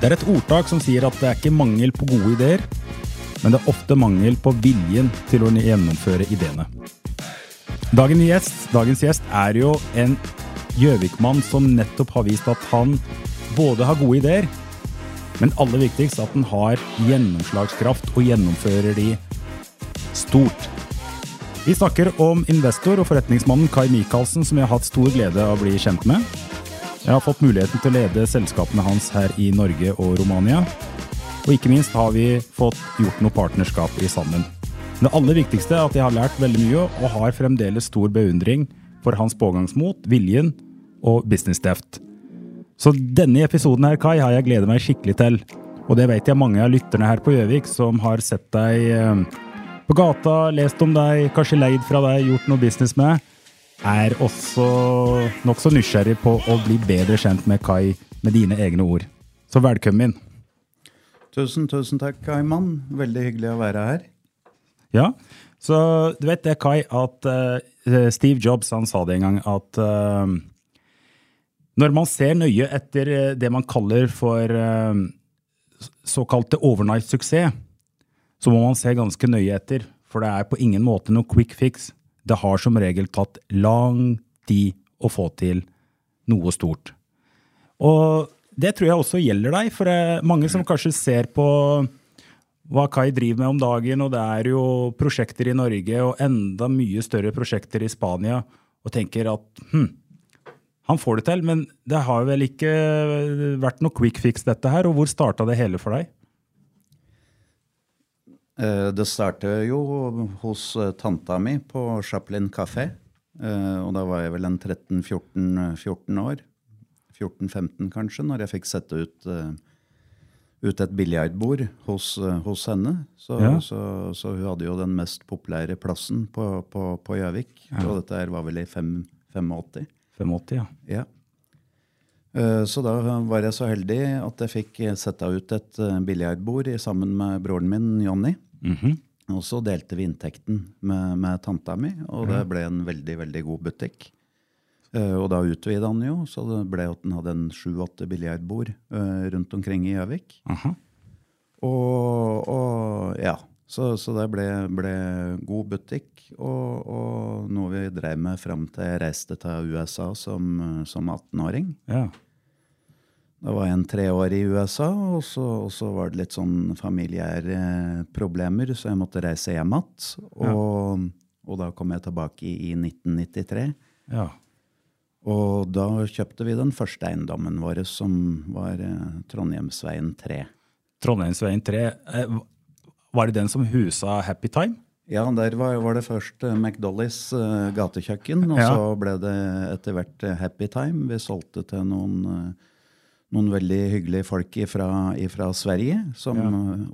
Det er et ordtak som sier at det er ikke mangel på gode ideer, men det er ofte mangel på viljen til å gjennomføre ideene. Dagens gjest, dagens gjest er jo en Gjøvik-mann som nettopp har vist at han både har gode ideer, men aller viktigst at han har gjennomslagskraft og gjennomfører de stort. Vi snakker om investor og forretningsmannen Kai Michaelsen, som jeg har hatt stor glede av å bli kjent med. Jeg har fått muligheten til å lede selskapene hans her i Norge og Romania. Og ikke minst har vi fått gjort noe partnerskap i sammen. Det aller viktigste er at jeg har lært veldig mye, og har fremdeles stor beundring for hans pågangsmot, viljen og business-deft. Så denne episoden her, Kai, har jeg gledet meg skikkelig til. Og det vet jeg mange av lytterne her på Gjøvik som har sett deg eh, på gata, lest om deg, kanskje leid fra deg, gjort noe business med, er også nokså nysgjerrig på å bli bedre kjent med Kai med dine egne ord. Så velkommen. Tusen, tusen takk, Ayman. Veldig hyggelig å være her. Ja, så du vet det, Kai, at uh, Steve Jobs han sa det en gang at uh, når man ser nøye etter eh, det man kaller for uh, såkalte overnight-suksess, så må man se ganske nøye etter, for det er på ingen måte noe quick fix. Det har som regel tatt lang tid å få til noe stort. Og det tror jeg også gjelder deg, for mange som kanskje ser på hva Kai driver med om dagen, og det er jo prosjekter i Norge og enda mye større prosjekter i Spania, og tenker at hm, han får det til, men det har vel ikke vært noe quick fix dette her, og hvor starta det hele for deg? Eh, Det startet jo hos eh, tanta mi på Chaplin kafé. Eh, Og da var jeg vel en 13-14 år. 14-15 kanskje, når jeg fikk sette ut, ut et biljardbord hos, hos henne. Så, Ja. så, så hun hadde jo den mest populære plassen på Gjøvik. Ja. Og dette her var vel i 85. 85, ja. Ja. Eh, Så da var jeg så heldig at jeg fikk sette ut et eh, biljardbord sammen med broren min Jonny. Og så delte vi inntekten med, med tanta mi, og det ble en veldig veldig god butikk. Eh, Og da utvida han jo, så det ble at han hadde en sju-åtte biljardbord rundt omkring i Gjøvik. Og, og ja, så, så det ble, ble god butikk, og, og noe vi drev med fram til jeg reiste til USA som, som 18-åring. ja. Da var en treårig i USA, og så, og så var det litt sånn familiære problemer, så jeg måtte reise hjem igjen. Og, og da kom jeg tilbake i, i 1993. ja. Og da kjøpte vi den første eiendommen vår, som var eh, Trondheimsveien 3. Trondheimsveien 3. Var det den som husa Happy Time? Ja, der var, var det først eh, McDollys eh, gatekjøkken, og Ja. så ble det etter hvert eh, Happy Time. Vi solgte til noen, noen veldig hyggelige folk fra Sverige, som ja.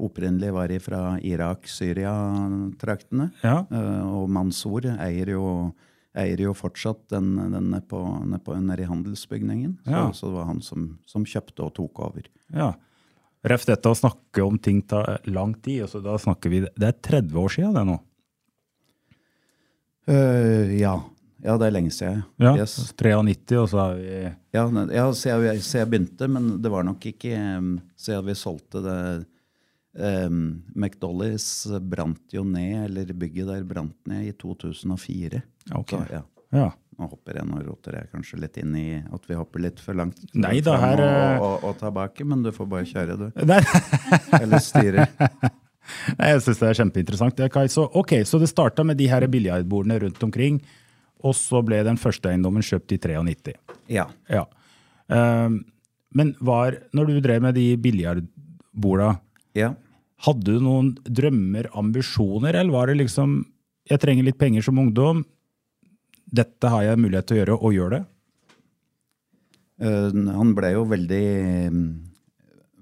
opprinnelig var fra Irak-Syria-traktene. Ja. Uh, og Mansour eier jo, eier jo fortsatt den, den nede på, nede på, nede i handelsbygningen. Så, så det var han som, som kjøpte og tok over. Ja. Ref dette å snakke om ting tar lang tid. Altså, da snakker vi, Det er 30 år siden det nå. Uh, ja. ja, det er lenge siden. Ja, Yes. 93, og så er vi Ja, ja siden, jeg, siden jeg begynte, men det var nok ikke um, siden vi solgte det um, McDollys brant jo ned, eller bygget der brant ned i 2004. Ok. Så, ja. Ja. Nå hopper jeg, nå roter jeg kanskje litt inn i at vi hopper litt for langt Nei da, her, og, eh, og, og, tilbake, men du får bare kjøre, du. Eller styre. Nei, jeg syns det er kjempeinteressant. det, Kai. Så, ok, så det starta med de her biljardbordene rundt omkring, og så ble den første eiendommen kjøpt i 93. Ja. Ja. Um, men var, når du drev med de biljardborda, ja. hadde du noen drømmer, ambisjoner, eller var det liksom Jeg trenger litt penger som ungdom. Dette har jeg mulighet til å gjøre, og gjør det. Eh, han ble jo veldig, mm,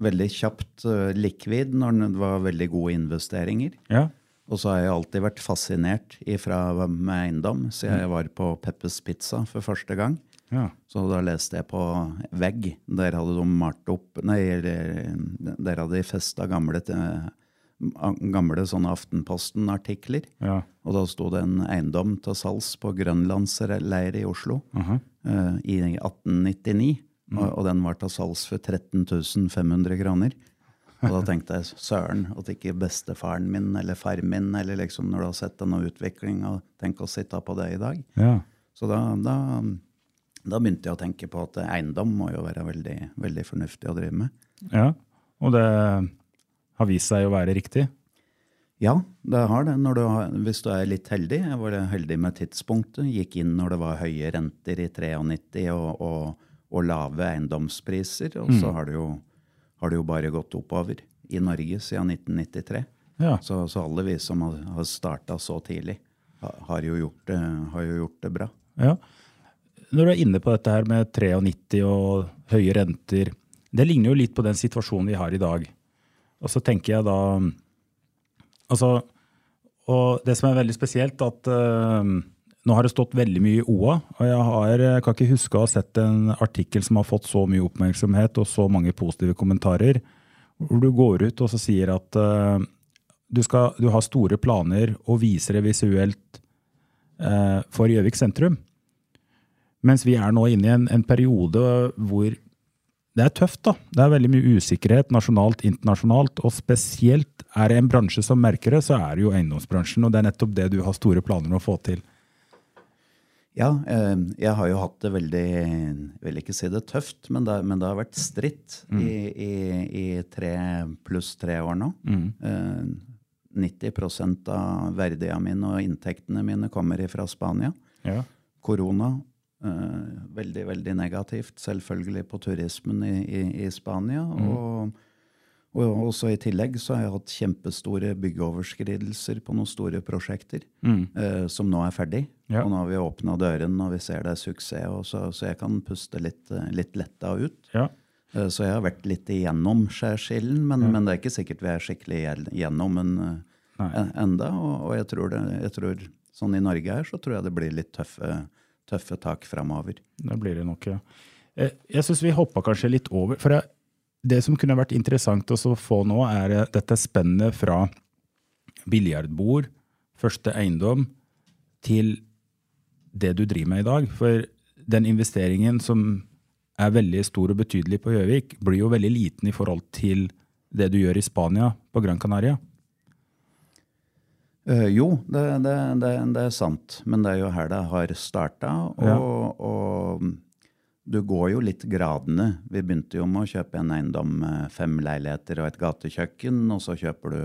veldig kjapt eh, likvid når det var veldig gode investeringer. Ja. Og så har jeg alltid vært fascinert ifra med eiendom, siden jeg var på Peppes Pizza for første gang. Ja. Så da leste jeg på vegg. Der hadde de malt opp Nei, der hadde de festa gamle, gamle sånne Aftenposten-artikler. Ja. Og da sto det en eiendom til salgs på grønlandsleir i Oslo uh -huh. uh, i 1899. Og, og den var til salgs for 13 500 kroner. Og da tenkte jeg søren at ikke bestefaren min eller far min eller liksom når du har sett denne utviklinga, tenk å sitte på det i dag. Ja. Så da, da, da begynte jeg å tenke på at eiendom må jo være veldig, veldig fornuftig å drive med. ja. Og det har vist seg å være riktig. Ja, det har det. Når du har, hvis du er litt heldig. Jeg var heldig med tidspunktet. Gikk inn når det var høye renter i 93 og, og, og lave eiendomspriser. Og så har det, jo, har det jo bare gått oppover i Norge siden 1993. Ja. Så, så alle vi som har, har starta så tidlig, har jo, gjort det, har jo gjort det bra. Ja. Når du er inne på dette her med 93 og høye renter, det ligner jo litt på den situasjonen vi har i dag. Og så tenker jeg da Altså, og det som er veldig spesielt, at uh, nå har det stått veldig mye i OA, og jeg, har, jeg kan ikke huske å ha sett en artikkel som har fått så mye oppmerksomhet og så mange positive kommentarer, hvor du går ut og så sier at uh, du, skal, du har store planer og viser det visuelt uh, for Gjøvik sentrum. Mens vi er nå inne i en, en periode hvor det er tøft. da. Det er veldig mye usikkerhet nasjonalt, internasjonalt. Og spesielt er det en bransje som merker det, så er det jo eiendomsbransjen. Og det er nettopp det du har store planer om å få til. Ja, eh, jeg har jo hatt det veldig Vil ikke si det tøft, men det, men det har vært stritt i, i, i tre pluss tre år nå. Mm. 90% av verdiene mine og inntektene mine kommer fra Spania. Ja. Korona, eh, veldig, veldig negativt, selvfølgelig på turismen i, i, i Spania. Og, og også i tillegg så har jeg hatt kjempestore byggeoverskridelser på noen store prosjekter eh, som nå er ferdig. Ja. Og nå har vi åpna dørene, og vi ser det er suksess, og så, så jeg kan puste litt, eh, litt letta ut. Ja. Eh, Så jeg har vært litt igjennom skjærsilden, men, men det er ikke sikkert vi er skikkelig igjennom en, Nei. en, enda. Og, og jeg, tror det, jeg tror sånn i Norge her, så tror jeg det blir litt tøffe, tøffe tak framover. Det blir det nok, ja. Eh, Jeg syns vi hoppa kanskje litt over. For det som kunne vært interessant å få nå, er eh, dette spennet fra biljardbord, første eiendom, til det du driver med i dag. For den investeringen som er veldig stor og betydelig på Gjøvik, blir jo veldig liten i forhold til det du gjør i Spania, på Gran Canaria. Eh, jo, det, det, det, det er sant. Men det er jo her det har starta. Og, Ja. og du går jo litt gradene. Vi begynte jo med å kjøpe en eiendom med fem leiligheter og et gatekjøkken, og så kjøper du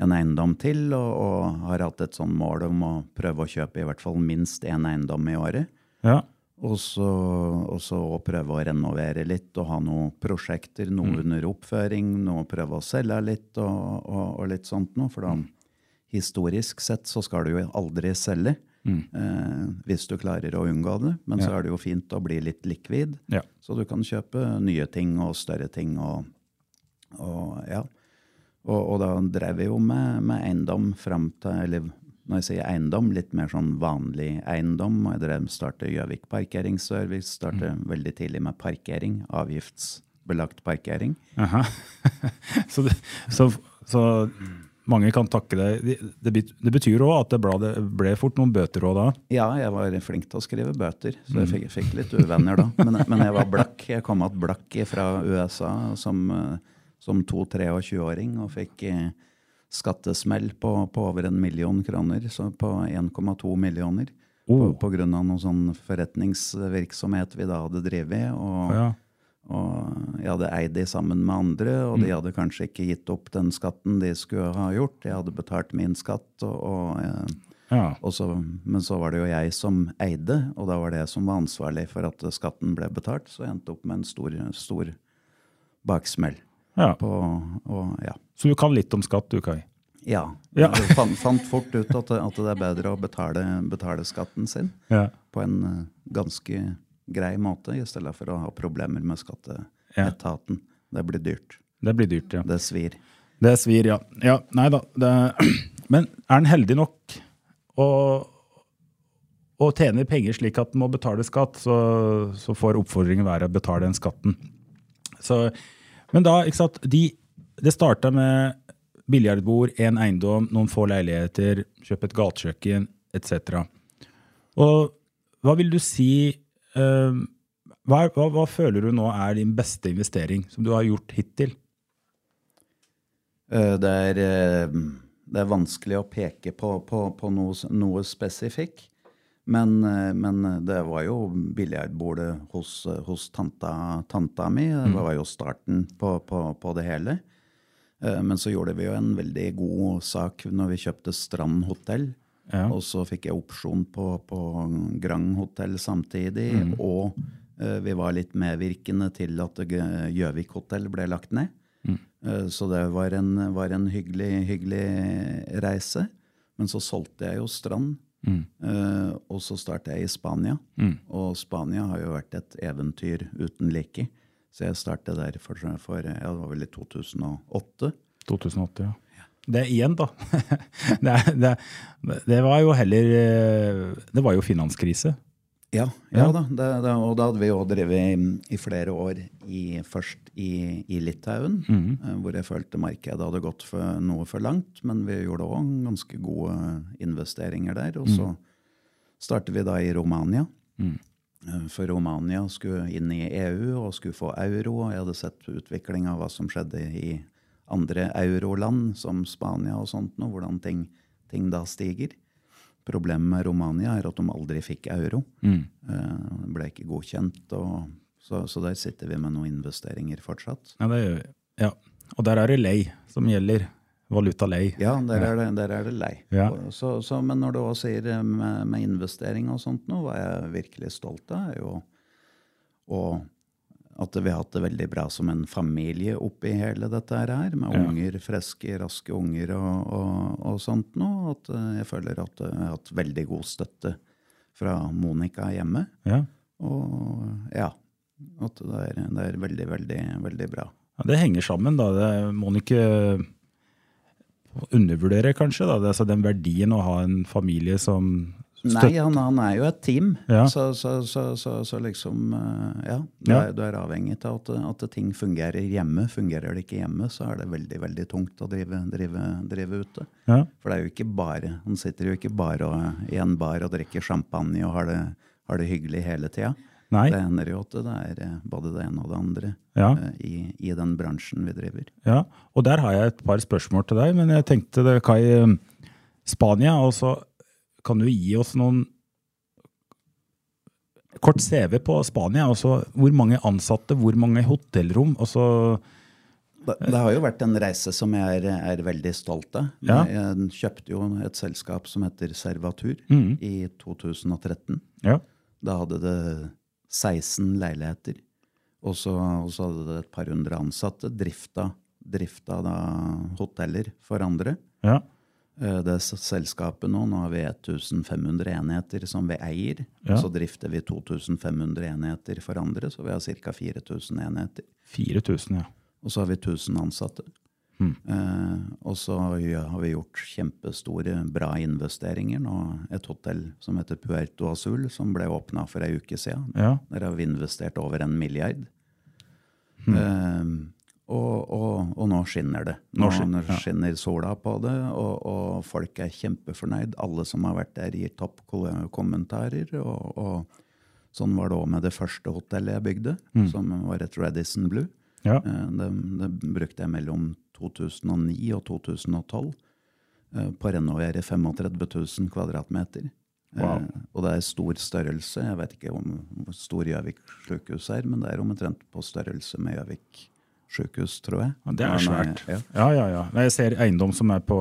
en eiendom til, og, og har hatt et sånn mål om å prøve å kjøpe i hvert fall minst én eiendom i året. Ja. Og så, og så å prøve å renovere litt og ha noen prosjekter, noe under oppføring, noe prøve å selge litt og, og, og litt sånt noe. For da, historisk sett så skal du jo aldri selge eh, hvis du klarer å unngå det. Men så er det jo fint å bli litt likvid, Ja. så du kan kjøpe nye ting og større ting. og, og ja. Og, og da drev vi jo med, med eiendom fram til eller når jeg sier eiendom, litt mer sånn vanlig eiendom. og Jeg drev startet Gjøvik parkeringsservice. Startet veldig tidlig med parkering. Avgiftsbelagt parkering. Aha. så, det, så, så mange kan takke deg. Det, det, bet- det betyr òg at det ble, ble fort noen bøter òg da. Ja, jeg var flink til å skrive bøter, så jeg fikk, fikk litt uvenner da. Men, men jeg var blakk. Jeg kom igjen blakk fra USA som, som 22-23-åring og fikk eh, skattesmell på, på over en million kroner, så på 1,2 millioner. Oh. På, på grunn av noe sånn forretningsvirksomhet vi da hadde drevet. Og, Ja. Og jeg hadde eid de sammen med andre, og de hadde kanskje ikke gitt opp den skatten de skulle ha gjort. Jeg hadde betalt min skatt, og, og eh, Ja. og så, men så var det jo jeg som eide, og da var det jeg som var ansvarlig for at skatten ble betalt. Så jeg endte opp med en stor, stor baksmell. ja. På, og ja. Så du kan litt om skatt, du, Kai? ja. Ja. Jeg fant, fant fort ut at at det er bedre å betale, betale skatten sin Ja. på en eh, ganske, grei måte, i stedet for å ha problemer med skatteetaten. Det blir dyrt. Det blir dyrt, ja. Det svir. Det svir, ja. ja nei da. Det, men er en heldig nok å, å tjene penger slik at en må betale skatt, så, så får oppfordringen være å betale den skatten. Så, men da, ikke sant, de, det starta med biljardbord, én eiendom, noen få leiligheter, kjøpe et gatekjøkken etc. Og hva vil du si hva, hva, hva, føler du nå er din beste investering som du har gjort hittil? Eh, det er, eh, det er vanskelig å peke på, på, på noe, noe spesifikk. Men, eh, men, det var jo biljardbordet hos, hos tanta, tanta, mi. Det mm. var jo starten på, på, på det hele. Men så gjorde vi jo en veldig god sak når vi kjøpte Strand hotell. Ja. Og så fikk jeg opsjon på, på Grand hotell samtidig. Mm. Og uh, vi var litt medvirkende til at Gjøvik hotell ble lagt ned. Mm. Uh, så det var en, var en hyggelig, hyggelig, reise. Men så solgte jeg jo Strand. Mm. Uh, og så startet jeg i Spania. Mm. Og Spania har jo vært et eventyr uten like. Så jeg startet der for, for ja, det var vel i 2008. 2008, ja. Det igjen, da. det, det, det, var jo heller eh, Det var jo finanskrise. Ja, ja, da. Det, og da hadde vi jo drevet i, i flere år i, først i, i Litauen, mm. hvor jeg følte markedet hadde gått for, noe for langt. Men vi gjorde òg ganske gode investeringer der. Og så mm. startet vi da i Romania. Mm. For Romania skulle inn i EU og skulle få euro. Og jeg hadde sett utviklinga av hva som skjedde i andre euroland, som Spania og sånt, nå, hvordan ting, ting, da stiger. Problemet med Romania er at de aldri fikk euro. Mm. Uh, ble ikke godkjent. Og, så, så, der sitter vi med noen investeringer fortsatt. Ja, det gjør vi. Ja. Og der er det lei som gjelder. Valuta lei. Ja, der er det, der er det lei. Ja. Så, så, men når du også sier eh, med, med investering og sånt nå, hva jeg virkelig stolt av, er jo å at vi har hatt det veldig bra som en familie oppi hele dette her, med ja. unger, friske, raske unger og, og, og sånt noe. At eh, jeg føler at jeg har hatt veldig god støtte fra Monica hjemme. Ja. Og ja. At det er, det er veldig, veldig, veldig bra. Ja, det henger sammen, da. Det må man ikke undervurdere, kanskje. da. Det altså den verdien å ha en familie som Nei, han, han, er jo et team. Ja. Så, så, så, så, liksom eh, Ja. Du, ja. Er, du er, avhengig av at, at, ting fungerer hjemme. Fungerer det ikke hjemme, så er det veldig veldig tungt å drive, drive, drive ute. Ja. For det er jo ikke bare Han sitter jo ikke bare og, i en bar og drikker champagne og har det, har det hyggelig hele tida. Det hender jo at det er eh, både det ene og det andre ja. uh, i, i, den bransjen vi driver. Ja, og der har jeg et par spørsmål til deg, men jeg tenkte det, Kai. Spania, altså kan du gi oss noen kort CV på Spania? Altså, hvor mange ansatte, hvor mange hotellrom? Altså, det, det, har jo vært en reise som jeg er, er veldig stolt av. Ja. Jeg kjøpte jo et selskap som heter Servatur mm. i 2013. Ja. Da hadde det 16 leiligheter. Og så, hadde det et par hundre ansatte. Drifta, drifta da hoteller for andre. Ja. Eh, det selskapet nå. Nå har vi 1500 enheter som vi eier. Ja. Så drifter vi 2500 enheter for andre, så vi har ca. 4000 enheter. 4000, ja. Og så har vi 1000 ansatte. Mm. Eh, og så har vi gjort kjempestore, bra investeringer. Nå et hotell som heter Puerto Azul, som ble åpna for ei uke siden. Ja. Der har vi investert over en milliard. Mm. Eh, og, og, og, nå skinner det. Nå, nå skinner sola på det, og, og, folk er kjempefornøyd. Alle som har vært der, gir topp kommentarer. Og, sånn var det òg med det første hotellet jeg bygde, mm. som var et Radisson Blue. Ja. Eh, det, det, brukte jeg mellom 2009 og 2012 eh, på å renovere 35 000 kvadratmeter. Eh, wow. og det er stor størrelse. Jeg vet ikke om hvor stor Gjøvik sykehus er, men det er omtrent på størrelse med Gjøvik sykehus, tror jeg. Ja, det er svært. Ja, ja, ja. ja. Jeg ser eiendom som er på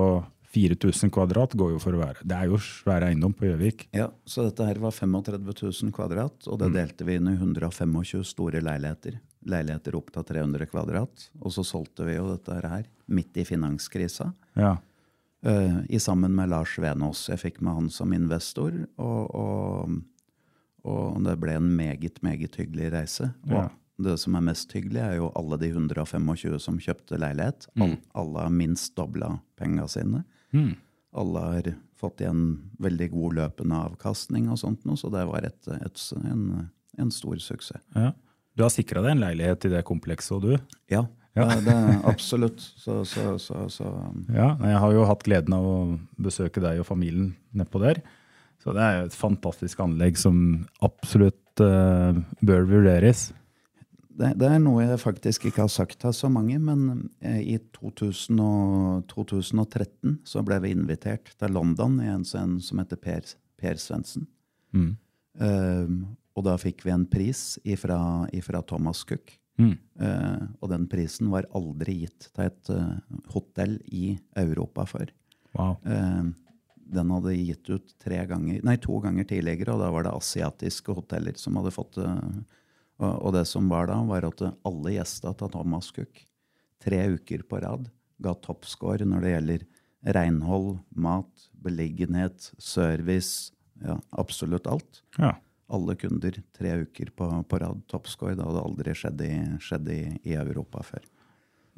4000 kvadrat, går jo for å være Det er jo svær eiendom på Gjøvik. Ja, så dette her var 35 000 kvadrat, og det mm. delte vi inn i 125 store leiligheter. Leiligheter opp til 300 kvadrat. Og så solgte vi jo dette her midt i finanskrisa. Ja. Uh, i sammen med Lars Venås. Jeg fikk med han som investor. og, og og det ble en meget, meget hyggelig reise. Og Ja. Det som er mest hyggelig, er jo alle de 125 som kjøpte leilighet. Mm. Alle har minst dobla penga sine. Alle har fått igjen veldig god løpende avkastning og sånt noe, så det var et, et, en, en stor suksess. Ja. Du har sikra deg en leilighet i det komplekset, og du? Ja, Det, det, absolutt. Så, så, så, så Ja, Jeg har jo hatt gleden av å besøke deg og familien nedpå der. Så det er jo et fantastisk anlegg som absolutt uh, bør vurderes. Det, det er noe jeg faktisk ikke har sagt til så mange, men eh, i 2000 og, 2013 så ble vi invitert til London i en scene som heter Per, per Svendsen. Eh, og da fikk vi en pris ifra, ifra Thomas Cook. Eh, og den prisen var aldri gitt til et uh, hotell i Europa før. Wow. Uh, den hadde gitt ut tre ganger, nei, to ganger tidligere, og da var det asiatiske hoteller som hadde fått det. Og, det som var da, var at alle gjestene til Thomas Cook tre uker på rad ga toppscore når det gjelder renhold, mat, beliggenhet, service, ja, absolutt alt. Ja. Alle kunder tre uker på, på rad toppscore. Det hadde aldri skjedd i, skjedd i, i Europa før.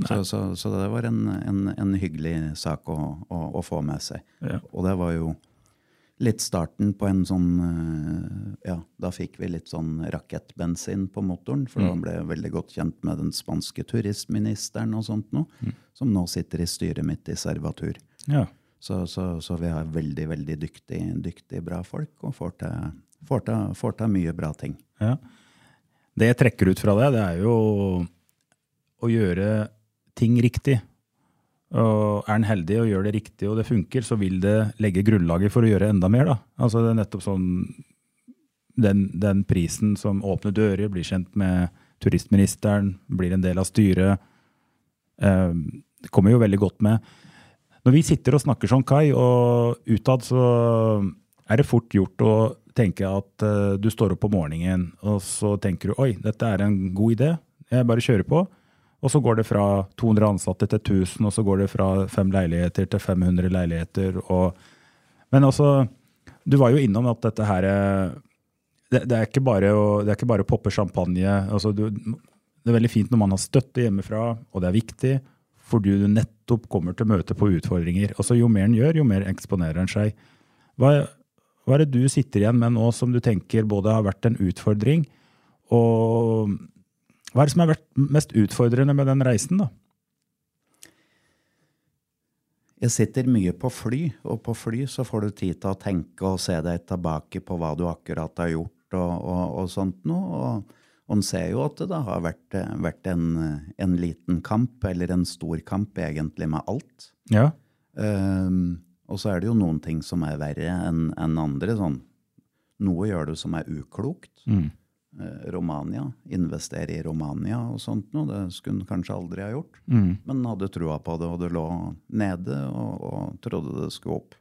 Så, så, så det var en, en, en hyggelig sak å, å, å få med seg. Ja. Og det var jo litt starten på en sånn eh, Ja, da fikk vi litt sånn rakettbensin på motoren, for da ble jeg veldig godt kjent med den spanske turistministeren og sånt noe, som nå sitter i styret mitt i Servatur. ja. Så, så, så vi har veldig, veldig dyktig, dyktig bra folk, og får til, får, til, får til mye bra ting. Ja. Det jeg trekker ut fra det, det er jo å gjøre ting riktig. Og er en heldig og gjør det riktig og det funker, så vil det legge grunnlaget for å gjøre enda mer. da. Altså det er nettopp sånn den, den prisen som åpner dører, blir kjent med turistministeren, blir en del av styret. Eh, det kommer jo veldig godt med. Når vi sitter og snakker sånn, Kai, og utad så er det fort gjort å tenke at eh, du står opp på morgenen, og så tenker du oi, dette er en god idé, jeg bare kjører på. Og så går det fra 200 ansatte til 1000, og så går det fra fem leiligheter til 500 leiligheter. Og, men altså, du var jo innom at dette her det, det, er ikke bare å, det er ikke bare å poppe champagne. Altså, du, det er veldig fint når man har støtte hjemmefra, og det er viktig, fordi du nettopp kommer til møte på utfordringer. Altså, jo mer en gjør, jo mer eksponerer en seg. Hva, hva er det du sitter igjen med nå som du tenker både har vært en utfordring, og hva er det som har vært mest utfordrende med den reisen, da? Jeg sitter mye på fly, og på fly så får du tid til å tenke og se deg tilbake på hva du akkurat har gjort og, og, og sånt noe. Og, og en ser jo at det da har vært, vært en, en, liten kamp, eller en stor kamp egentlig, med alt. Ja. Um, og så er det jo noen ting som er verre enn en andre. Sånn. Noe gjør du som er uklokt. Mm. Eh, Romania, investere i Romania og sånt noe. Det skulle han kanskje aldri ha gjort. Mm. Men hadde trua på det, og det lå nede og, og trodde det skulle opp.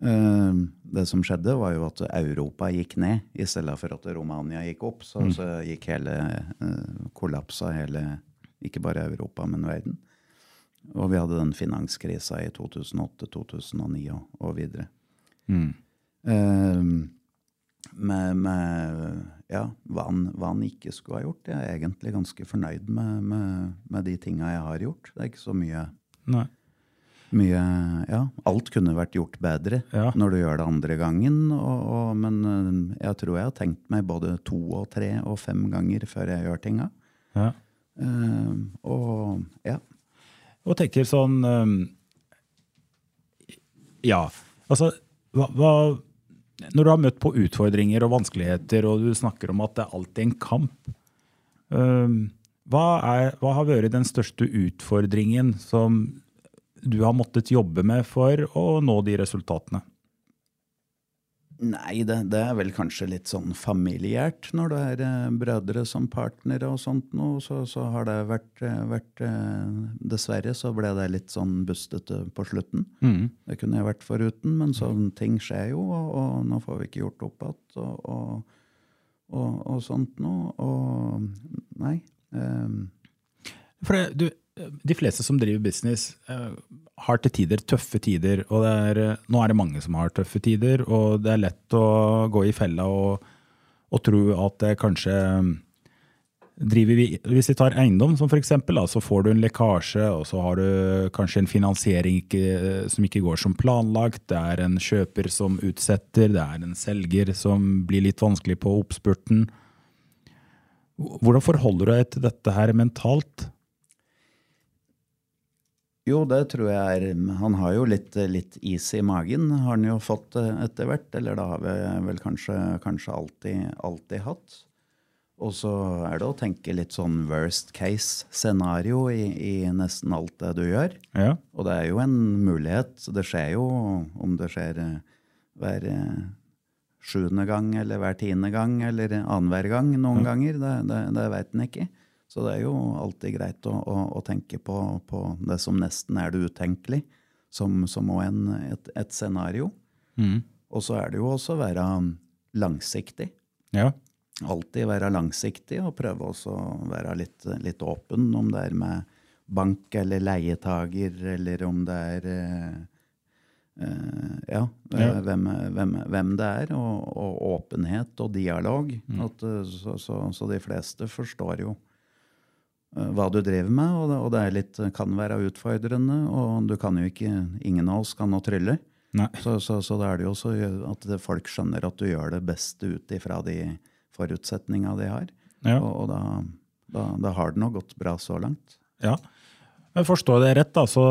Eh, det som skjedde, var jo at Europa gikk ned i stedet for at Romania gikk opp. Så, så gikk hele uh, kollapsa hele ikke bare Europa, men verden. Og vi hadde den finanskrisa i 2008-2009 og, og videre. Mm. Eh, med, med ja, hva, han, hva han ikke skulle ha gjort. Jeg er egentlig ganske fornøyd med, med, med de tinga jeg har gjort. Det er ikke så mye, mye Ja, alt kunne vært gjort bedre Ja. når du gjør det andre gangen. Og, og, men øh, jeg tror jeg har tenkt meg både to og tre og fem ganger før jeg gjør tinga. Ja. Uh, og ja. Og tenker sånn um, Ja, altså hva, hva, Når du har møtt på utfordringer og vanskeligheter, og du snakker om at det er alltid en kamp hva, er, hva har vært den største utfordringen som du har måttet jobbe med for å nå de resultatene? Nei, det, det er vel kanskje litt sånn familiært når det er eh, brødre som partnere og sånt noe. Så, så har det vært, eh, vært eh, Dessverre så ble det litt sånn bustete på slutten. Det kunne jeg vært foruten, men sånne ting skjer jo, og, og nå får vi ikke gjort opp igjen og, og, og, og sånt noe. Og nei. Eh, For det, du, de fleste som driver business, eh, har til tider tøffe tider. Og er, eh, nå er det mange som har tøffe tider, og det er lett å gå i fella og, og tro at det kanskje driver vi, Hvis vi tar eiendom som for eksempel, da, så får du en lekkasje, og så har du kanskje en finansiering ikke, som ikke går som planlagt. Det er en kjøper som utsetter, det er en selger som blir litt vanskelig på oppspurten. Hvordan forholder du deg til dette her mentalt? Jo, det tror jeg er Han har jo litt, litt is i magen, har han jo fått etter hvert. Eller det har vi vel kanskje, kanskje alltid, alltid hatt. Og så er det å tenke litt sånn worst case-scenario i, i, nesten alt det du gjør. Ja. Og det er jo en mulighet. Det skjer jo om det skjer eh, hver eh, sjuende gang eller hver tiende gang eller annenhver gang noen ja. ganger. Det, det, det veit en ikke. Så det er jo alltid greit å, å, å tenke på, på, det som nesten er det utenkelige, som, som en, et, et, scenario. Mm. Og så er det jo også å være langsiktig. Ja alltid være langsiktig og prøve også å være litt, litt, åpen, om det er med bank eller leietager, eller om det er eh, uh, ja, ja. Hvem, hvem, hvem, det er, og, og, åpenhet og dialog. Mm. At, så, så, så, de fleste forstår jo hva du driver med, og det, og det litt, kan være utfordrende. Og du kan jo ikke Ingen av oss kan nå trylle. Så, så, så da er det jo også at folk skjønner at du gjør det beste ut ifra de forutsetninga de har. Ja. Og, og da, da, da, har det nå gått bra så langt. Ja, men Forstår jeg det rett, da, så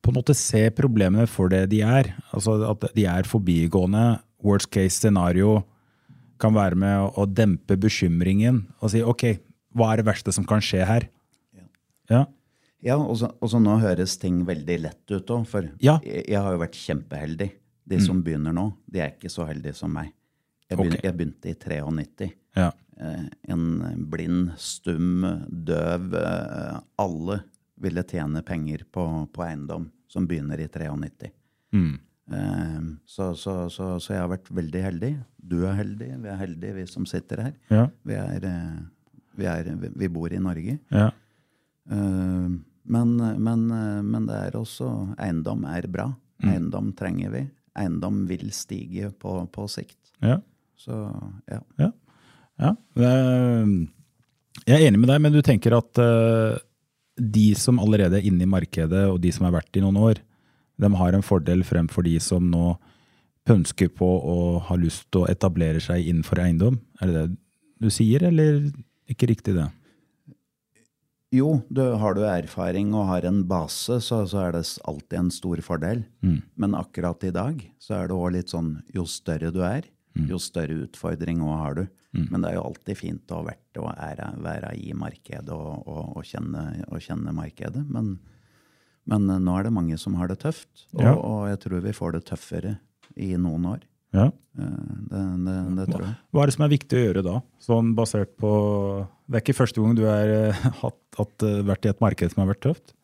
på en måte se problemene for det de er. Altså At de er forbigående. Worst case scenario kan være med å dempe bekymringen og si OK, hva er det verste som kan skje her? Ja. ja. Ja, og så nå høres ting veldig lett ut òg. For ja. jeg, jeg, har jo vært kjempeheldig. De som mm. begynner nå, de er ikke så heldige som meg. Jeg begynte, okay. jeg begynte i 93. Ja. Eh, en blind, stum, døv eh, Alle ville tjene penger på, på eiendom som begynner i 93. Mm. Eh, så, så, så, så, jeg har vært veldig heldig. Du er heldig, vi er heldige, vi som sitter her. Ja. Vi, er, vi, er, vi, bor i Norge. Ja. Men, men, men, det er også Eiendom er bra. Mm. Eiendom trenger vi. Eiendom vil stige på, på sikt. Ja. Så ja. ja. ja. Jeg er enig med deg, men du tenker at uh, de som allerede er inne i markedet, og de som har vært i noen år, de har en fordel fremfor de som nå pønsker på og har lyst til å etablere seg innenfor eiendom? Er det det du sier, eller ikke riktig det? Jo, du, har du erfaring og har en base, så, så er det alltid en stor fordel. Mm. Men akkurat i dag så er det òg litt sånn jo større du er, Mm. jo større utfordring òg har du. Mm. Men det er jo alltid fint å vært og være, være i markedet og, og, og, kjenne, og, kjenne, markedet. Men, men, nå er det mange som har det tøft, ja. og, jeg tror vi får det tøffere i noen år. Ja. Eh, det, det, det tror jeg. Hva er det som er viktig å gjøre da? Sånn basert på Det er ikke første gang du har eh, vært i et marked som har vært tøft?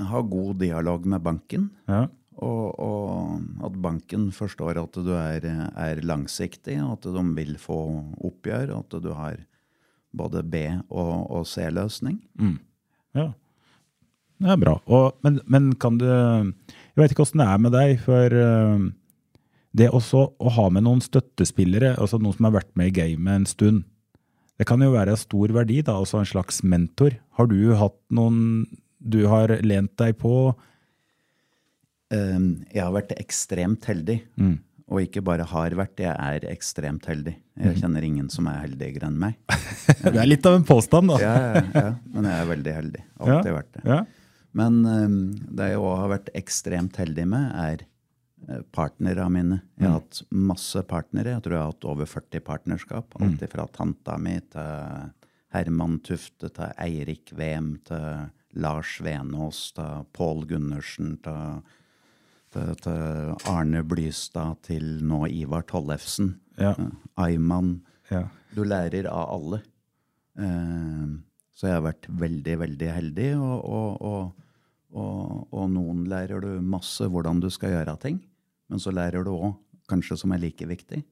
Ha god dialog med banken. Ja. Og, og, at banken forstår at du er, er, langsiktig, at de vil få oppgjør, at du har både B- og, og C-løsning. Mm. Ja. Det er bra. Og, men, men, kan du Jeg vet ikke åssen det er med deg, for det også å ha med noen støttespillere, altså noen som har vært med i gamet en stund, det kan jo være av stor verdi, da, altså en slags mentor. Har du hatt noen du har lent deg på? Ehm, jeg har vært ekstremt heldig. Mm. Og ikke bare har vært, jeg er ekstremt heldig. Jeg mm. kjenner ingen som er heldigere enn meg. det er litt av en påstand, da. ja, ja, ja, men jeg er veldig heldig. Alltid ja, vært det. Ja. Men um, det jeg òg har vært ekstremt heldig med, er uh, partnerne mine. Jeg har mm. hatt masse partnere. Jeg tror jeg har hatt over 40 partnerskap. Mm. Alt fra tanta mi til Herman Tufte, til Eirik Wem, til Lars Venås, til Pål Gundersen, til til, til Arne Blystad, til nå Ivar Tollefsen. Ja. Uh, Ayman. Ja. Du lærer av alle. Uh, så jeg har vært veldig, veldig heldig. Og, og, og, og, noen lærer du masse hvordan du skal gjøre ting. Men så lærer du òg, kanskje som er like viktig,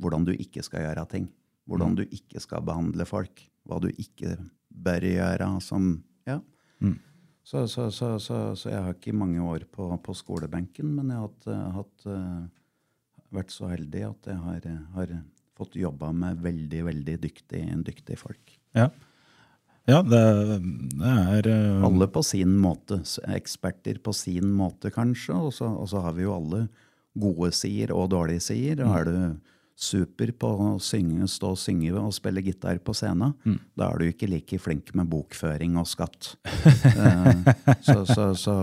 hvordan du ikke skal gjøre ting. Hvordan mm. du ikke skal behandle folk. Hva du ikke bør gjøre som Ja. Mm. Så, så, så, så, jeg har ikke mange år på, på skolebenken, men jeg har hatt, hatt, vært så heldig at jeg har, har fått jobba med veldig, veldig dyktige, dyktige folk. Ja, ja det, det er uh... Alle på sin måte. Eksperter på sin måte, kanskje. Og så, og så har vi jo alle gode sider og dårlige sider. Og er du super på å synge, stå og synge og spille gitar på scenen, da er du ikke like flink med bokføring og skatt. Eh, så, så, så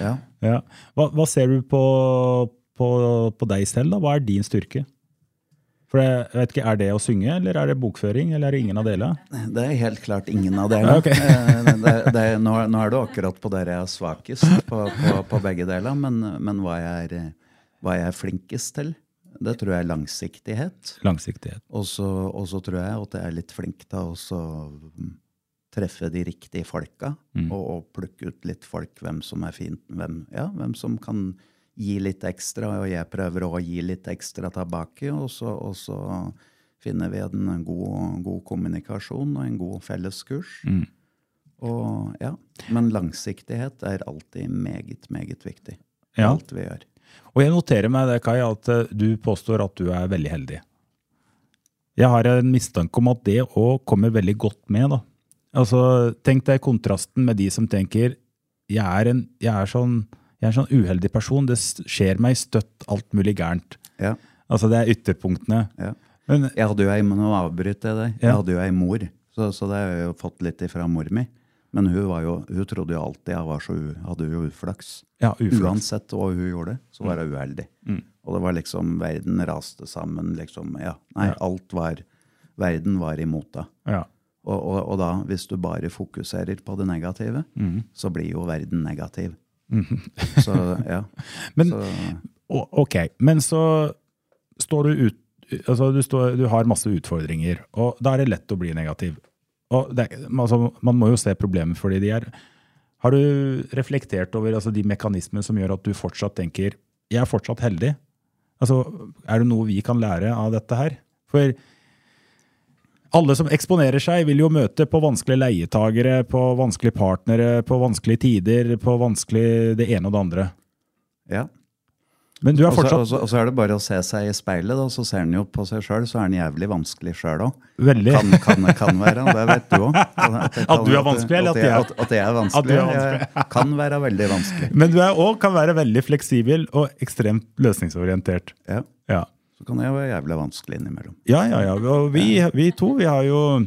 ja. ja. hva, hva ser du på, på, på deg selv, da? Hva er din styrke? For jeg vet ikke, Er det å synge, eller er det bokføring, eller er det ingen av delene? Det er helt klart ingen av delene. okay. Eh, nå, nå er du akkurat på der jeg er svakest, på, på, på begge deler. Men, men hva, jeg er, hva jeg er flinkest til, det tror jeg er langsiktighet. Langsiktighet. Og så, tror jeg at jeg er litt flink til å mm, treffe de riktige folka. Og, og plukke ut litt folk, hvem som er fint, hvem, ja, hvem som kan gi litt ekstra. Og jeg prøver å gi litt ekstra tilbake. Og så, og så finner vi en god, god kommunikasjon og en god felleskurs. Og, ja. Men langsiktighet er alltid meget, meget viktig. Ja. Alt vi gjør. Og jeg noterer meg det, Kai, at eh, du påstår at du er veldig heldig. Jeg har en mistanke om at det òg kommer veldig godt med. da. Altså, Tenk deg kontrasten med de som tenker jeg er en, jeg er sånn, jeg er en sånn uheldig person, det skjer meg støtt alt mulig gærent. Ja. Altså, Det er ytterpunktene. Ja. Men Jeg hadde jo ei, nå avbryter jeg deg. Jeg Ja. hadde jo ei mor, så, så det har jeg jo fått litt ifra mor mi. Men hun, var jo, hun trodde jo alltid jeg var så u, hadde jo uflaks. Ja, uflaks. Uansett hva hun gjorde, så var hun uheldig. Og det var liksom, verden raste sammen, liksom. Ja, nei, alt var Verden var imot deg. ja. Og, og, og da, hvis du bare fokuserer på det negative, Mm. så blir jo verden negativ. Så ja. Men- så, Ok, men så står du ut altså du, står, du har masse utfordringer, og da er det lett å bli negativ. Det, altså, man må jo se problemer fordi de er. Har du reflektert over altså, de mekanismene som gjør at du fortsatt tenker jeg er fortsatt heldig? Altså, Er det noe vi kan lære av dette her? For alle som eksponerer seg, vil jo møte på vanskelige leietagere, på vanskelige partnere, på vanskelige tider, på vanskelig det ene og det andre. ja. Men du er Og så- og så- og så er det bare å se seg i speilet, da, så ser en jo på seg sjøl, så er en jævlig vanskelig sjøl òg. Kan, kan, kan være, det vet du òg. At du er vanskelig, eller at jeg- at, at jeg er vanskelig? At du er vanskelig. Jeg kan være veldig vanskelig. Men du er også kan være veldig fleksibel og ekstremt løsningsorientert. Ja. Ja, Så kan jeg være jævlig vanskelig innimellom. ja, ja. ja. Og vi, vi to vi har jo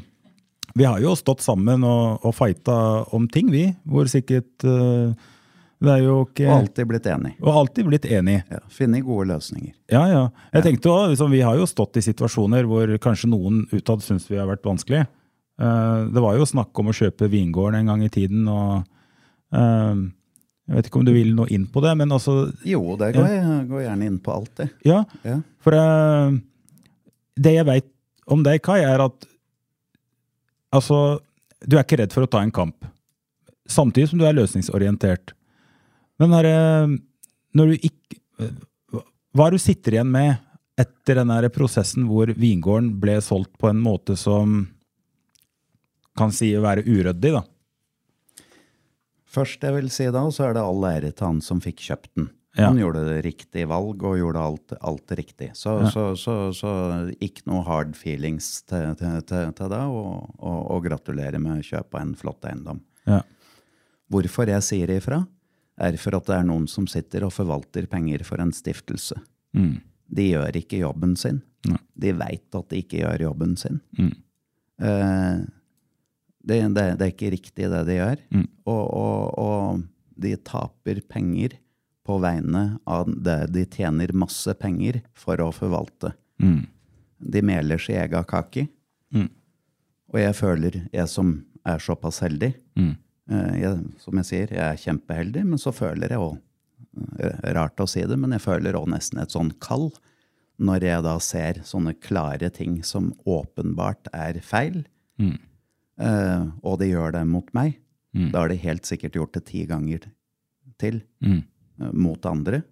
vi har jo stått sammen og, og fighta om ting, vi. Hvor sikkert eh, Det er jo ikke Og alltid blitt enig. Og alltid blitt enig. Ja, Funnet gode løsninger. Ja, ja. Jeg tenkte også, liksom, Vi har jo stått i situasjoner hvor kanskje noen utad syns vi har vært vanskelig. Eh, det var jo snakk om å kjøpe vingården en gang i tiden, og eh, Jeg vet ikke om du vil noe inn på det, men altså Jo, det går jeg går gjerne inn på alt, det. Ja, Ja. for eh, det jeg veit om deg, Kai, er at altså, du er ikke redd for å ta en kamp. Samtidig som du er løsningsorientert. Men eh, når du ikke Hva er det du sitter igjen med etter den prosessen hvor vingården ble solgt på en måte som kan si å være uryddig, da? Først jeg vil si da, så er det all ære til han som fikk kjøpt den. Ja. Han gjorde det riktige valg og gjorde alt, alt riktig. Så, så, så, så ikke noe hard feelings til, til, til, til deg, og, og, og gratulerer med å kjøpe en flott eiendom. Ja. Hvorfor jeg sier ifra, er for at det er noen som sitter og forvalter penger for en stiftelse. Mm. De gjør ikke jobben sin. De veit at de ikke gjør jobben sin. Mm. Eh, det, det, det er ikke riktig det de gjør. Mm. Og, og, og de taper penger på vegne av det de tjener masse penger for å forvalte. Mm. De meler sin egen kake. Mm. Og jeg føler, jeg som er såpass heldig Mm. Eh, jeg, Som jeg sier, jeg er kjempeheldig, men så føler jeg òg Rart å si det, men jeg føler òg nesten et sånn kall når jeg da ser sånne klare ting som åpenbart er feil, Mm. eh, og det gjør det mot meg. Mm. Da har de helt sikkert gjort det ti ganger til Mm. eh, mot andre.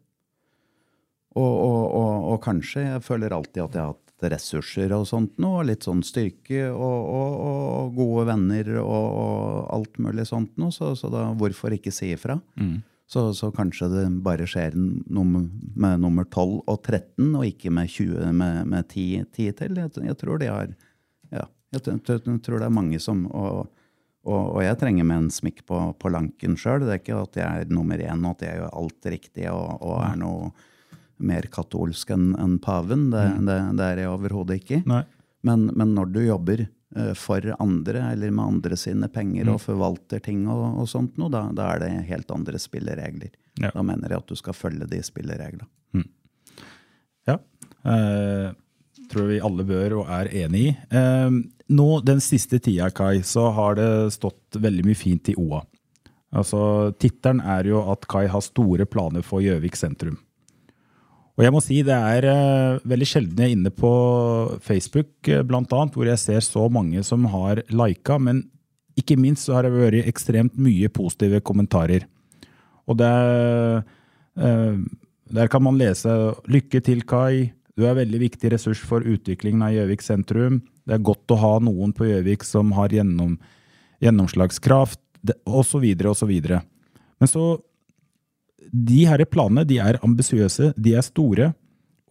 Og, og, og, og kanskje jeg føler alltid at jeg har hatt ressurser og sånt noe, litt sånn styrke og, og, og gode venner og, og alt mulig sånt noe, så, så da hvorfor ikke si ifra? Mm. Så, så kanskje det bare skjer nummer, med nummer 12 og 13, og ikke med 20 med, med 10, 10 til. Jeg, jeg tror de har Ja, jeg, tror- det er mange som og, og, og jeg trenger med en smikk på, på lanken sjøl. Det er ikke at jeg er nummer én og at jeg gjør alt riktig og, og er noe mer katolsk enn en paven. Det, det, det er jeg overhodet ikke. Men, men når du jobber eh, for andre, eller med andre sine penger og forvalter ting, og, og sånt noe, da, da er det helt andre spilleregler. Ja. Da mener jeg at du skal følge de spillereglene. Ja. Eh, tror vi alle bør og er enig i. Eh, nå, Den siste tida, Kai, så har det stått veldig mye fint i OA. Altså, Tittelen er jo at Kai har store planer for Gjøvik sentrum. Og jeg må si det er uh, veldig sjelden jeg er inne på Facebook, uh, blant annet, hvor jeg ser så mange som har lika, men ikke minst så har det vært ekstremt mye positive kommentarer. Og det uh, Der kan man lese 'Lykke til, Kai'. Du er en veldig viktig ressurs for utviklingen av Gjøvik sentrum. Det er godt å ha noen på Gjøvik som har gjennom, gjennomslagskraft, osv., videre. Men så De her planene de er ambisiøse, de er store.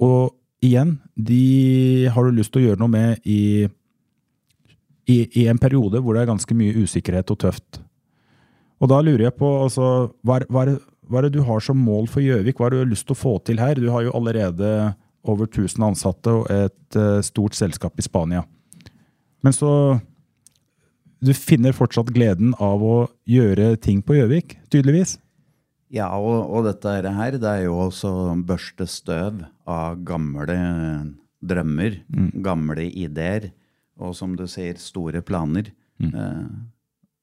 Og igjen, de har du lyst til å gjøre noe med i, i, i en periode hvor det er ganske mye usikkerhet og tøft. Og da lurer jeg på, altså, hva, hva, hva er det du har som mål for Gjøvik? Hva har du lyst til å få til her? Du har jo allerede over 1000 ansatte og et uh, stort selskap i Spania. Men så Du finner fortsatt gleden av å gjøre ting på Gjøvik, tydeligvis? Ja, og, og dette her, det er jo også å børste støv av gamle drømmer, gamle ideer, og som du sier, store planer. Eh,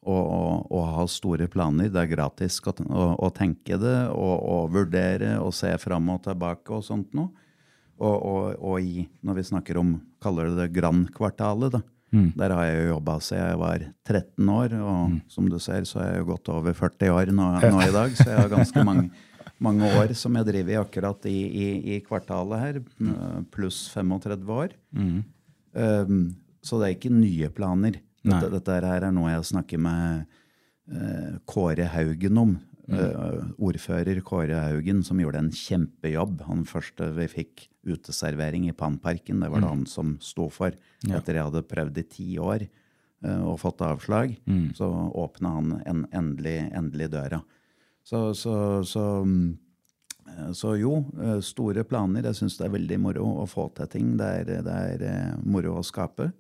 og, og, og ha store planer. Det er gratis å, å, å tenke det og, og vurdere og se fram og tilbake og sånt noe. Og, og, og i, når vi snakker om, kaller det det grannkvartalet, da. Der har jeg jo jobba siden jeg var 13 år, og som du ser, så er jeg jo godt over 40 år nå, nå i dag. Så jeg har ganske mange, mange år som jeg driver i akkurat i, i, i kvartalet her, pluss 35 år. Um, så det er ikke nye planer. Dette, dette her er noe jeg snakker med uh, Kåre Haugen om. Eh, ordfører Kåre Haugen, som gjorde en kjempejobb. Han første vi fikk uteservering i Pannparken, det var det han som sto for. Etter jeg hadde prøvd i ti år eh, og fått avslag, så åpna han en, endelig, endelig døra. Så, så, så, mm, eh, så jo, eh, store planer. Jeg syns det er veldig moro å få til ting. Det er, det er eh, moro å skape.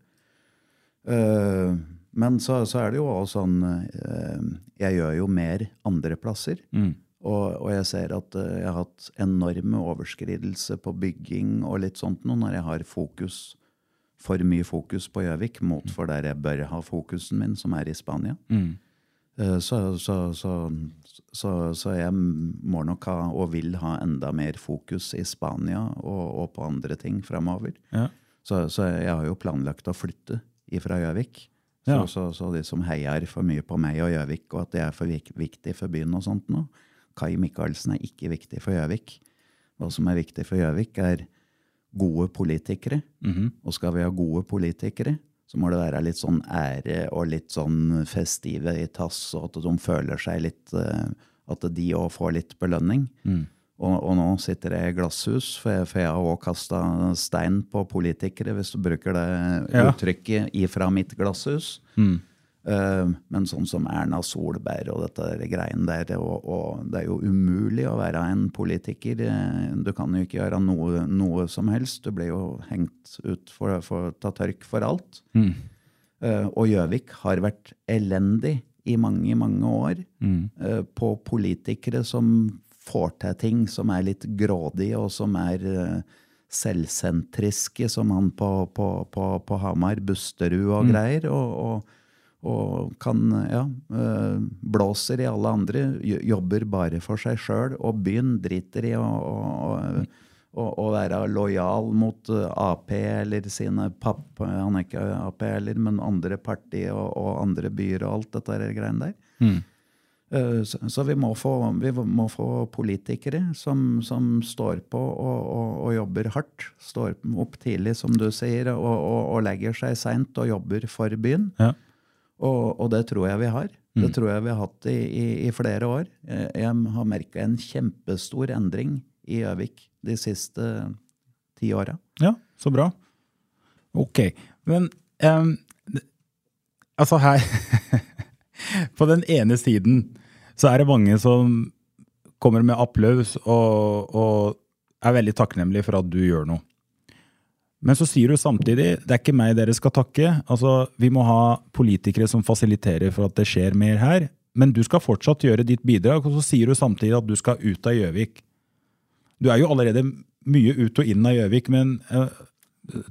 Eh, men så, så er det jo også sånn eh, Jeg gjør jo mer andre plasser. Og, og jeg ser at eh, jeg har hatt enorme overskridelser på bygging og litt sånt nå når jeg har fokus, for mye fokus på Gjøvik mot for der jeg bør ha fokusen min, som er i Spania. Eh, Så, så, så, så, så jeg må nok ha, og vil ha, enda mer fokus i Spania og, og på andre ting fremover. Ja. Så, så jeg har jo planlagt å flytte ifra Gjøvik. Så, Ja. så, så de som heier for mye på meg og Gjøvik, og at det er for vik viktig for byen og sånt nå Kai Michaelsen er ikke viktig for Gjøvik. Hva som er viktig for Gjøvik, er gode politikere. Og skal vi ha gode politikere, så må det være litt sånn ære og litt sånn festive i tass, og at de føler seg litt eh, At de òg får litt belønning. Og, og nå sitter jeg i glasshus, for jeg, for jeg har òg kasta stein på politikere, hvis du bruker det Ja. uttrykket, ifra mitt glasshus. Eh, men sånn som Erna Solberg og dette greiene der, og, og det er jo umulig å være en politiker. Eh, Du kan jo ikke gjøre noe, noe som helst. Du blir jo hengt ut for, for ta tørk for alt. Eh, og Gjøvik har vært elendig i mange, mange år eh, på politikere som får til ting som er litt grådige, og som er eh, selvsentriske, som han på, på, på, på Hamar, Busterud og greier. og, og og kan, ja, eh, blåser i alle andre, jobber bare for seg sjøl, og byen driter i å, å, å, være lojal mot eh, Ap eller sine papp... Han er ikke Ap heller, men andre parti og, og andre byer og alt dette greiene der. Eh, Så, så vi, må få, vi må få politikere som, som står på og, og, og jobber hardt. Står opp tidlig, som du sier, og, og, legger seg seint og jobber for byen. Ja. Og, og det tror jeg vi har. Det tror jeg vi har hatt i, i, i flere år. Jeg, jeg har merka en kjempestor endring i Gjøvik de siste ti åra. Ja, så bra. Ok. Men um, altså her På den ene siden så er det mange som kommer med applaus og, og er veldig takknemlige for at du gjør noe. Men så sier du samtidig det er ikke meg dere skal takke. Altså, Vi må ha politikere som fasiliterer for at det skjer mer her. Men du skal fortsatt gjøre ditt bidrag, og så sier du samtidig at du skal ut av Gjøvik. Du er jo allerede mye ut og inn av Gjøvik, men øh,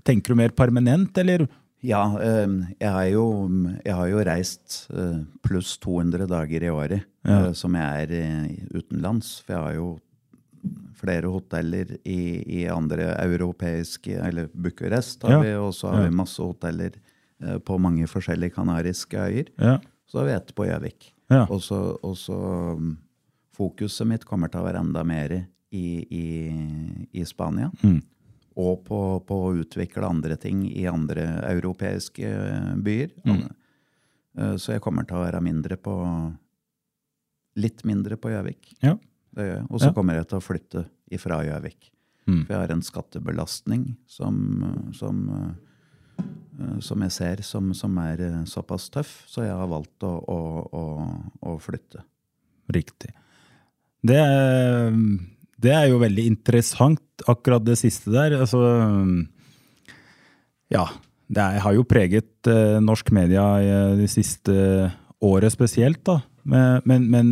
tenker du mer permanent, eller? Ja, eh, jeg har jo, jeg har jo reist eh, pluss 200 dager i året Ja. eh, som jeg er eh, utenlands. For jeg har jo flere hoteller i, i andre europeiske Eller Bucuresti har Ja. vi, og så har vi masse hoteller på mange forskjellige kanariske øyer. Ja. Så har vi ett på Gjøvik. Og så, og så um, Fokuset mitt kommer til å være enda mer i, i, i Spania. Mm. Og på, på å utvikle andre ting i andre europeiske eh, byer. Mm. Eh, Så jeg kommer til å være mindre på Litt mindre på Gjøvik. Ja. Det gjør jeg. Og så Ja. kommer jeg til å flytte ifra Gjøvik. Mm. For jeg har en skattebelastning som, som, eh, som jeg ser som, som er såpass tøff, så jeg har valgt å, å, å, å flytte. Riktig. Det, er- det er jo veldig interessant, akkurat det siste der. Altså, ja, det er, har jo preget eh, norsk media i de siste året spesielt, da. Men, men, men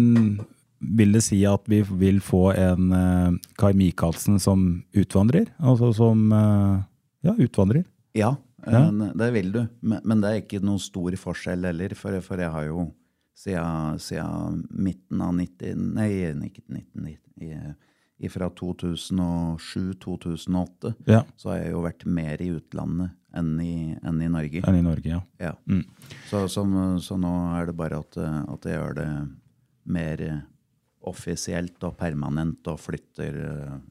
vil det si at vi vil få en eh, Kai Michaelsen som utvandrer? Altså som eh, ja, utvandrer? Ja, Ja. eh, det vil du. Men, men det er ikke noen stor forskjell heller, for, for jeg har jo siden, siden midten av 90, nei, ikke 1990, i- fra 2007-2008, Ja. så har jeg jo vært mer i utlandet enn i, enn i Norge. Enn i Norge, ja. Ja. Mm. Så, så, så nå er det bare at, at jeg gjør det mer offisielt og permanent og flytter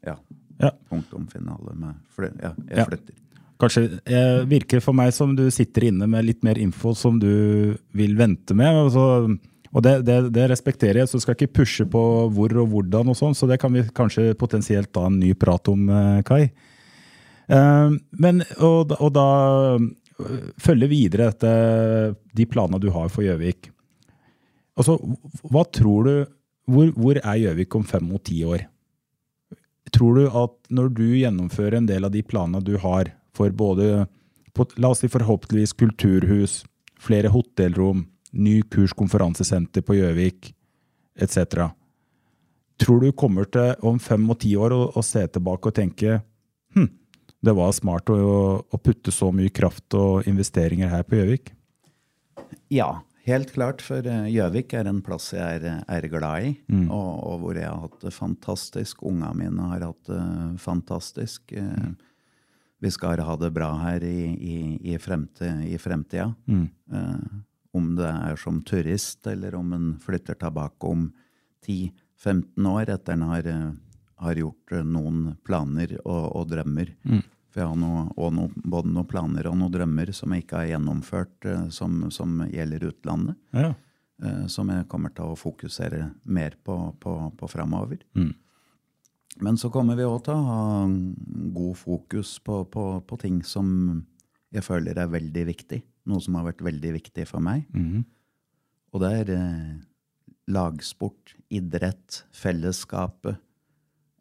Ja. Ja. Punktum finale med fly, Ja, jeg Ja. flytter. Kanskje eh, virker for meg som du sitter inne med litt mer info som du vil vente med. altså så, og det, det, det respekterer jeg, så skal jeg ikke pushe på hvor og hvordan, og sånn, så det kan vi kanskje potensielt ta en ny prat om, eh, Kai. Eh, men, og, og da eh, følge videre dette, de planene du har for Gjøvik. Altså, hva tror du Hvor, hvor er Gjøvik om fem og ti år? Tror du at når du gjennomfører en del av de planene du har for både la oss si forhåpentligvis kulturhus, flere hotellrom, ny kurskonferansesenter på Gjøvik etc. Tror du kommer til om fem og ti år å, se tilbake og tenke hm, det var smart å, å putte så mye kraft og investeringer her på Gjøvik? Ja, helt klart. For eh, Gjøvik er en plass jeg er, er glad i, og, og hvor jeg har hatt det fantastisk. Ungene mine har hatt det fantastisk. Mm. Vi skal ha det bra her i, i, i, fremtid, i fremtida. Eh, om det er som turist, eller om en flytter tilbake om 10-15 år etter en har, eh, har gjort eh, noen planer og, og drømmer. For jeg har noe, noe, både noen planer og noen drømmer som jeg ikke har gjennomført, eh, som, som gjelder utlandet. Ja. Som jeg kommer til å fokusere mer på, på, på framover. Men så kommer vi òg til å ha god fokus på, på, på ting som jeg føler er veldig viktig. Noe som har vært veldig viktig for meg. Og det er eh, lagsport, idrett, fellesskapet.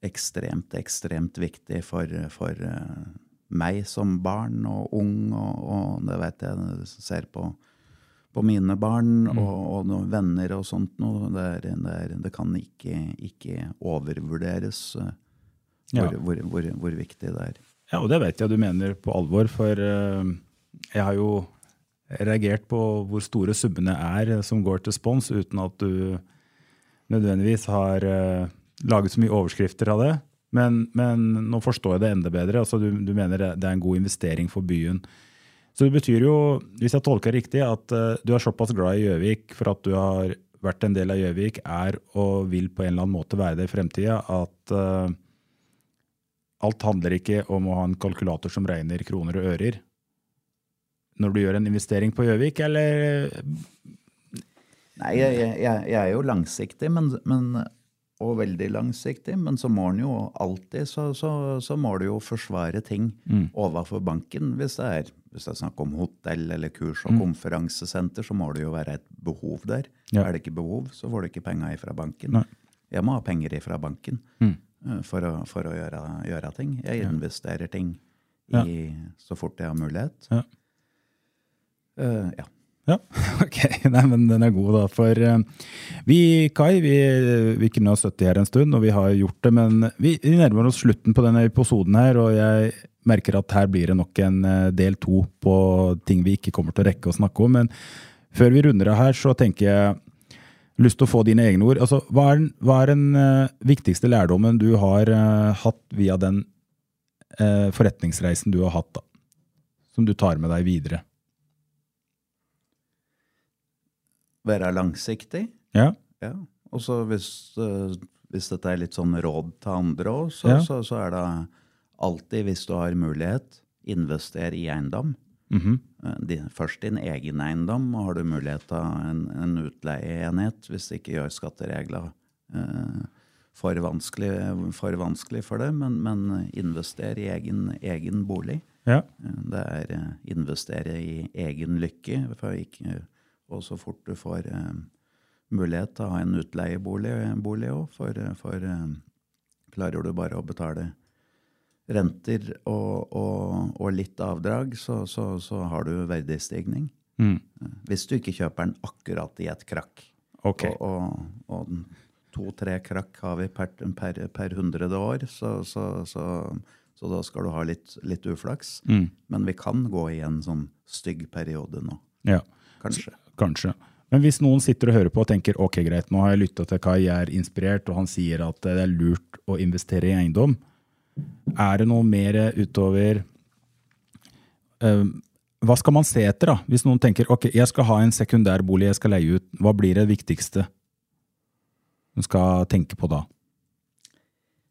Ekstremt, ekstremt viktig for, for eh, meg som barn og ung, og, og det vet jeg ser på, på mine barn og, og noen venner og sånt noe. Det, er, det, er, det kan ikke, ikke overvurderes hvor, Ja. hvor, hvor, hvor, hvor viktig det er. Ja, og det vet jeg du mener på alvor, for eh, jeg har jo reagert på hvor store summene er som går til spons, uten at du nødvendigvis har eh, laget så mye overskrifter av det. Men, men nå forstår jeg det enda bedre. Altså, du, du mener det er en god investering for byen. Så det betyr jo, hvis jeg tolker riktig, at uh, du er såpass glad i Gjøvik for at du har vært en del av Gjøvik, er og vil på en eller annen måte være det i fremtida, at uh, alt handler ikke om å ha en kalkulator som regner kroner og ører når du gjør en investering på Gjøvik, eller Nei, jeg, jeg, jeg er jo langsiktig, men, men, og veldig langsiktig. Men så må en jo alltid så, så, så må du jo forsvare ting overfor banken. Hvis det, er, hvis det er snakk om hotell eller kurs- og konferansesenter, så må det jo være et behov der. Ja. Er det ikke behov, så får du ikke penger ifra banken. Nei. Jeg må ha penger ifra banken mm. for å, for å gjøre, gjøre ting. Jeg investerer ting Ja. så fort jeg har mulighet. Ja. Eh, ja. Ja, ok. Nei, men den er god, da. For uh, vi, Kai, vi, vi kunne ha sittet her en stund, og vi har gjort det, men vi, vi nærmer oss slutten på denne episoden her, og jeg merker at her blir det nok en eh, del to på ting vi ikke kommer til å rekke å snakke om. Men før vi runder av her, så tenker jeg lyst til å få dine egne ord. Altså, hva er den, hva er den viktigste lærdommen du har uh, hatt via den uh, forretningsreisen du har hatt, da? Som du tar med deg videre? Være langsiktig. Ja. Ja. Og så hvis, eh, hvis dette er litt sånn råd til andre òg, så, Ja. så, så er det alltid, hvis du har mulighet, invester i eiendom. Mm -hmm. Din, først din egen eiendom, og har du mulighet til en, en utleieenhet hvis det ikke gjør skatteregler eh, for, vanskelig, for vanskelig for det, men, men invester i egen, egen bolig. Ja. Eh, Det er investere i egen lykke. For ikke, og så fort du får eh, mulighet til å ha en utleiebolig òg, for, for eh, klarer du bare å betale renter og, og, og litt avdrag, så, så, så har du verdistigning. Mm. Hvis du ikke kjøper den akkurat i et krakk. Okay. Og, og, to-tre krakk har vi per, per, per hundrede år, så, så, så, så da skal du ha litt, litt uflaks. Mm. Men vi kan gå i en sånn stygg periode nå. Ja, Kanskje. Kanskje. Men hvis noen sitter og hører på og tenker ok, greit, nå har jeg lytta til Kai, jeg er inspirert, og han sier at det er lurt å investere i eiendom, er det noe mer utover eh, Hva skal man se etter, da? Hvis noen tenker ok, jeg skal ha en sekundærbolig jeg skal leie ut, hva blir det viktigste du skal tenke på da?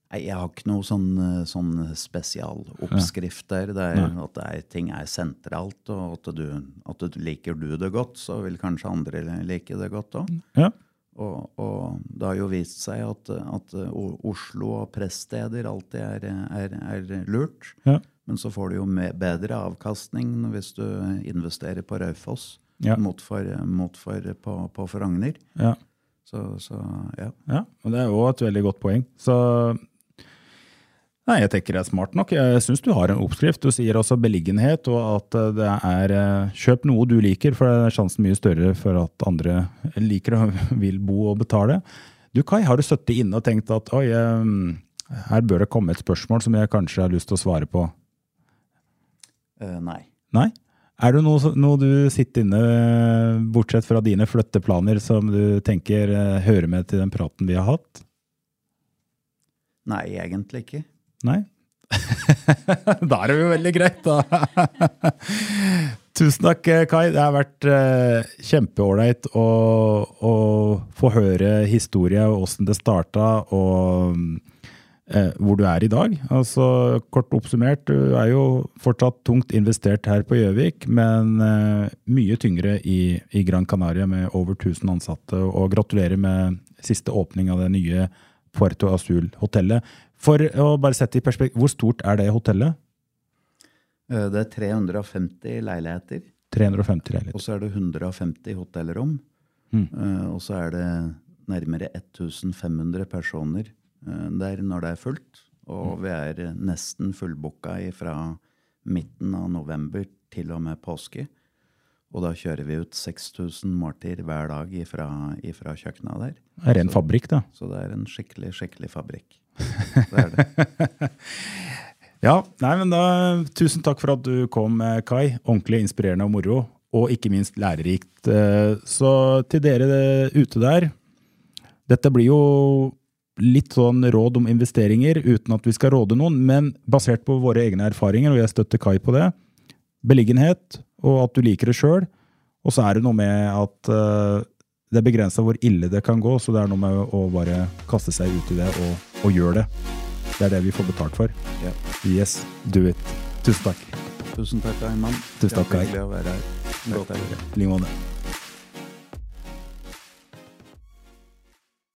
Nei, jeg har ikke noe sånn, eh, sånn spesialoppskrift der. Det er, at det er, ting er sentralt, og at du, at du liker du det godt, så vil kanskje andre like det godt òg. Ja. Og, og det har jo vist seg at, at Oslo og presssteder alltid er, er, er lurt. Ja. Men så får du jo bedre avkastning hvis du investerer på Raufoss Ja. mot for, mot for på, på Frogner. Ja. Så, så ja. Ja, og det er jo et veldig godt poeng. Så Nei, jeg tenker det er smart nok. Jeg syns du har en oppskrift. Du sier også beliggenhet, og at det er eh, kjøp noe du liker, for det er sjansen mye større for at andre liker og vil bo og betale. Du Kai, har du sittet inne og tenkt at oi, eh, her bør det komme et spørsmål som jeg kanskje har lyst til å svare på? Uh, nei. Nei? Er det noe, noe du sitter inne, bortsett fra dine flytteplaner, som du tenker eh, hører med til den praten vi har hatt? Nei, egentlig ikke. Nei? da er det jo veldig greit, da. Tusen takk, Kai. Det har vært uh, kjempeålreit å, å få høre historie og åssen det starta, og eh, hvor du er i dag. Altså, Kort oppsummert, du er jo fortsatt tungt investert her på Gjøvik, men eh, mye tyngre i, i Gran Canaria med over 1000 ansatte. Og gratulerer med siste åpning av det nye Puerto Azul-hotellet. For å bare sette i perspektiv, hvor stort er det hotellet? Eh, det er 350 leiligheter. 350 leiligheter. Og så er det 150 hotellrom. Mm. og så er det nærmere 1500 personer eh, der når det er fullt. Og vi er eh, nesten fullbooka fra midten av november til og med påske. Og da kjører vi ut 6000 måltider hver dag ifra, ifra kjøkkenet der. Det er en fabrikk, da. Så det er en skikkelig, skikkelig fabrikk. Det er det. Ja, nei, men da, Tusen takk for at du kom, eh, Kai. Ordentlig inspirerende og moro. Og ikke minst lærerikt. Eh, Så til dere ute der Dette blir jo litt sånn råd om investeringer, uten at vi skal råde noen, men basert på våre egne erfaringer, og jeg støtter Kai på det. Beliggenhet, og at du liker det sjøl. Og så er det noe med at uh, det er begrensa hvor ille det kan gå, så det er noe med å bare kaste seg ut i det og, og gjøre det. Det er det vi får betalt for. Ja. Yes, do it. Tusen takk. Tusen takk, Ayman. Tusen takk, Kai. Hyggelig å være her. I like måte.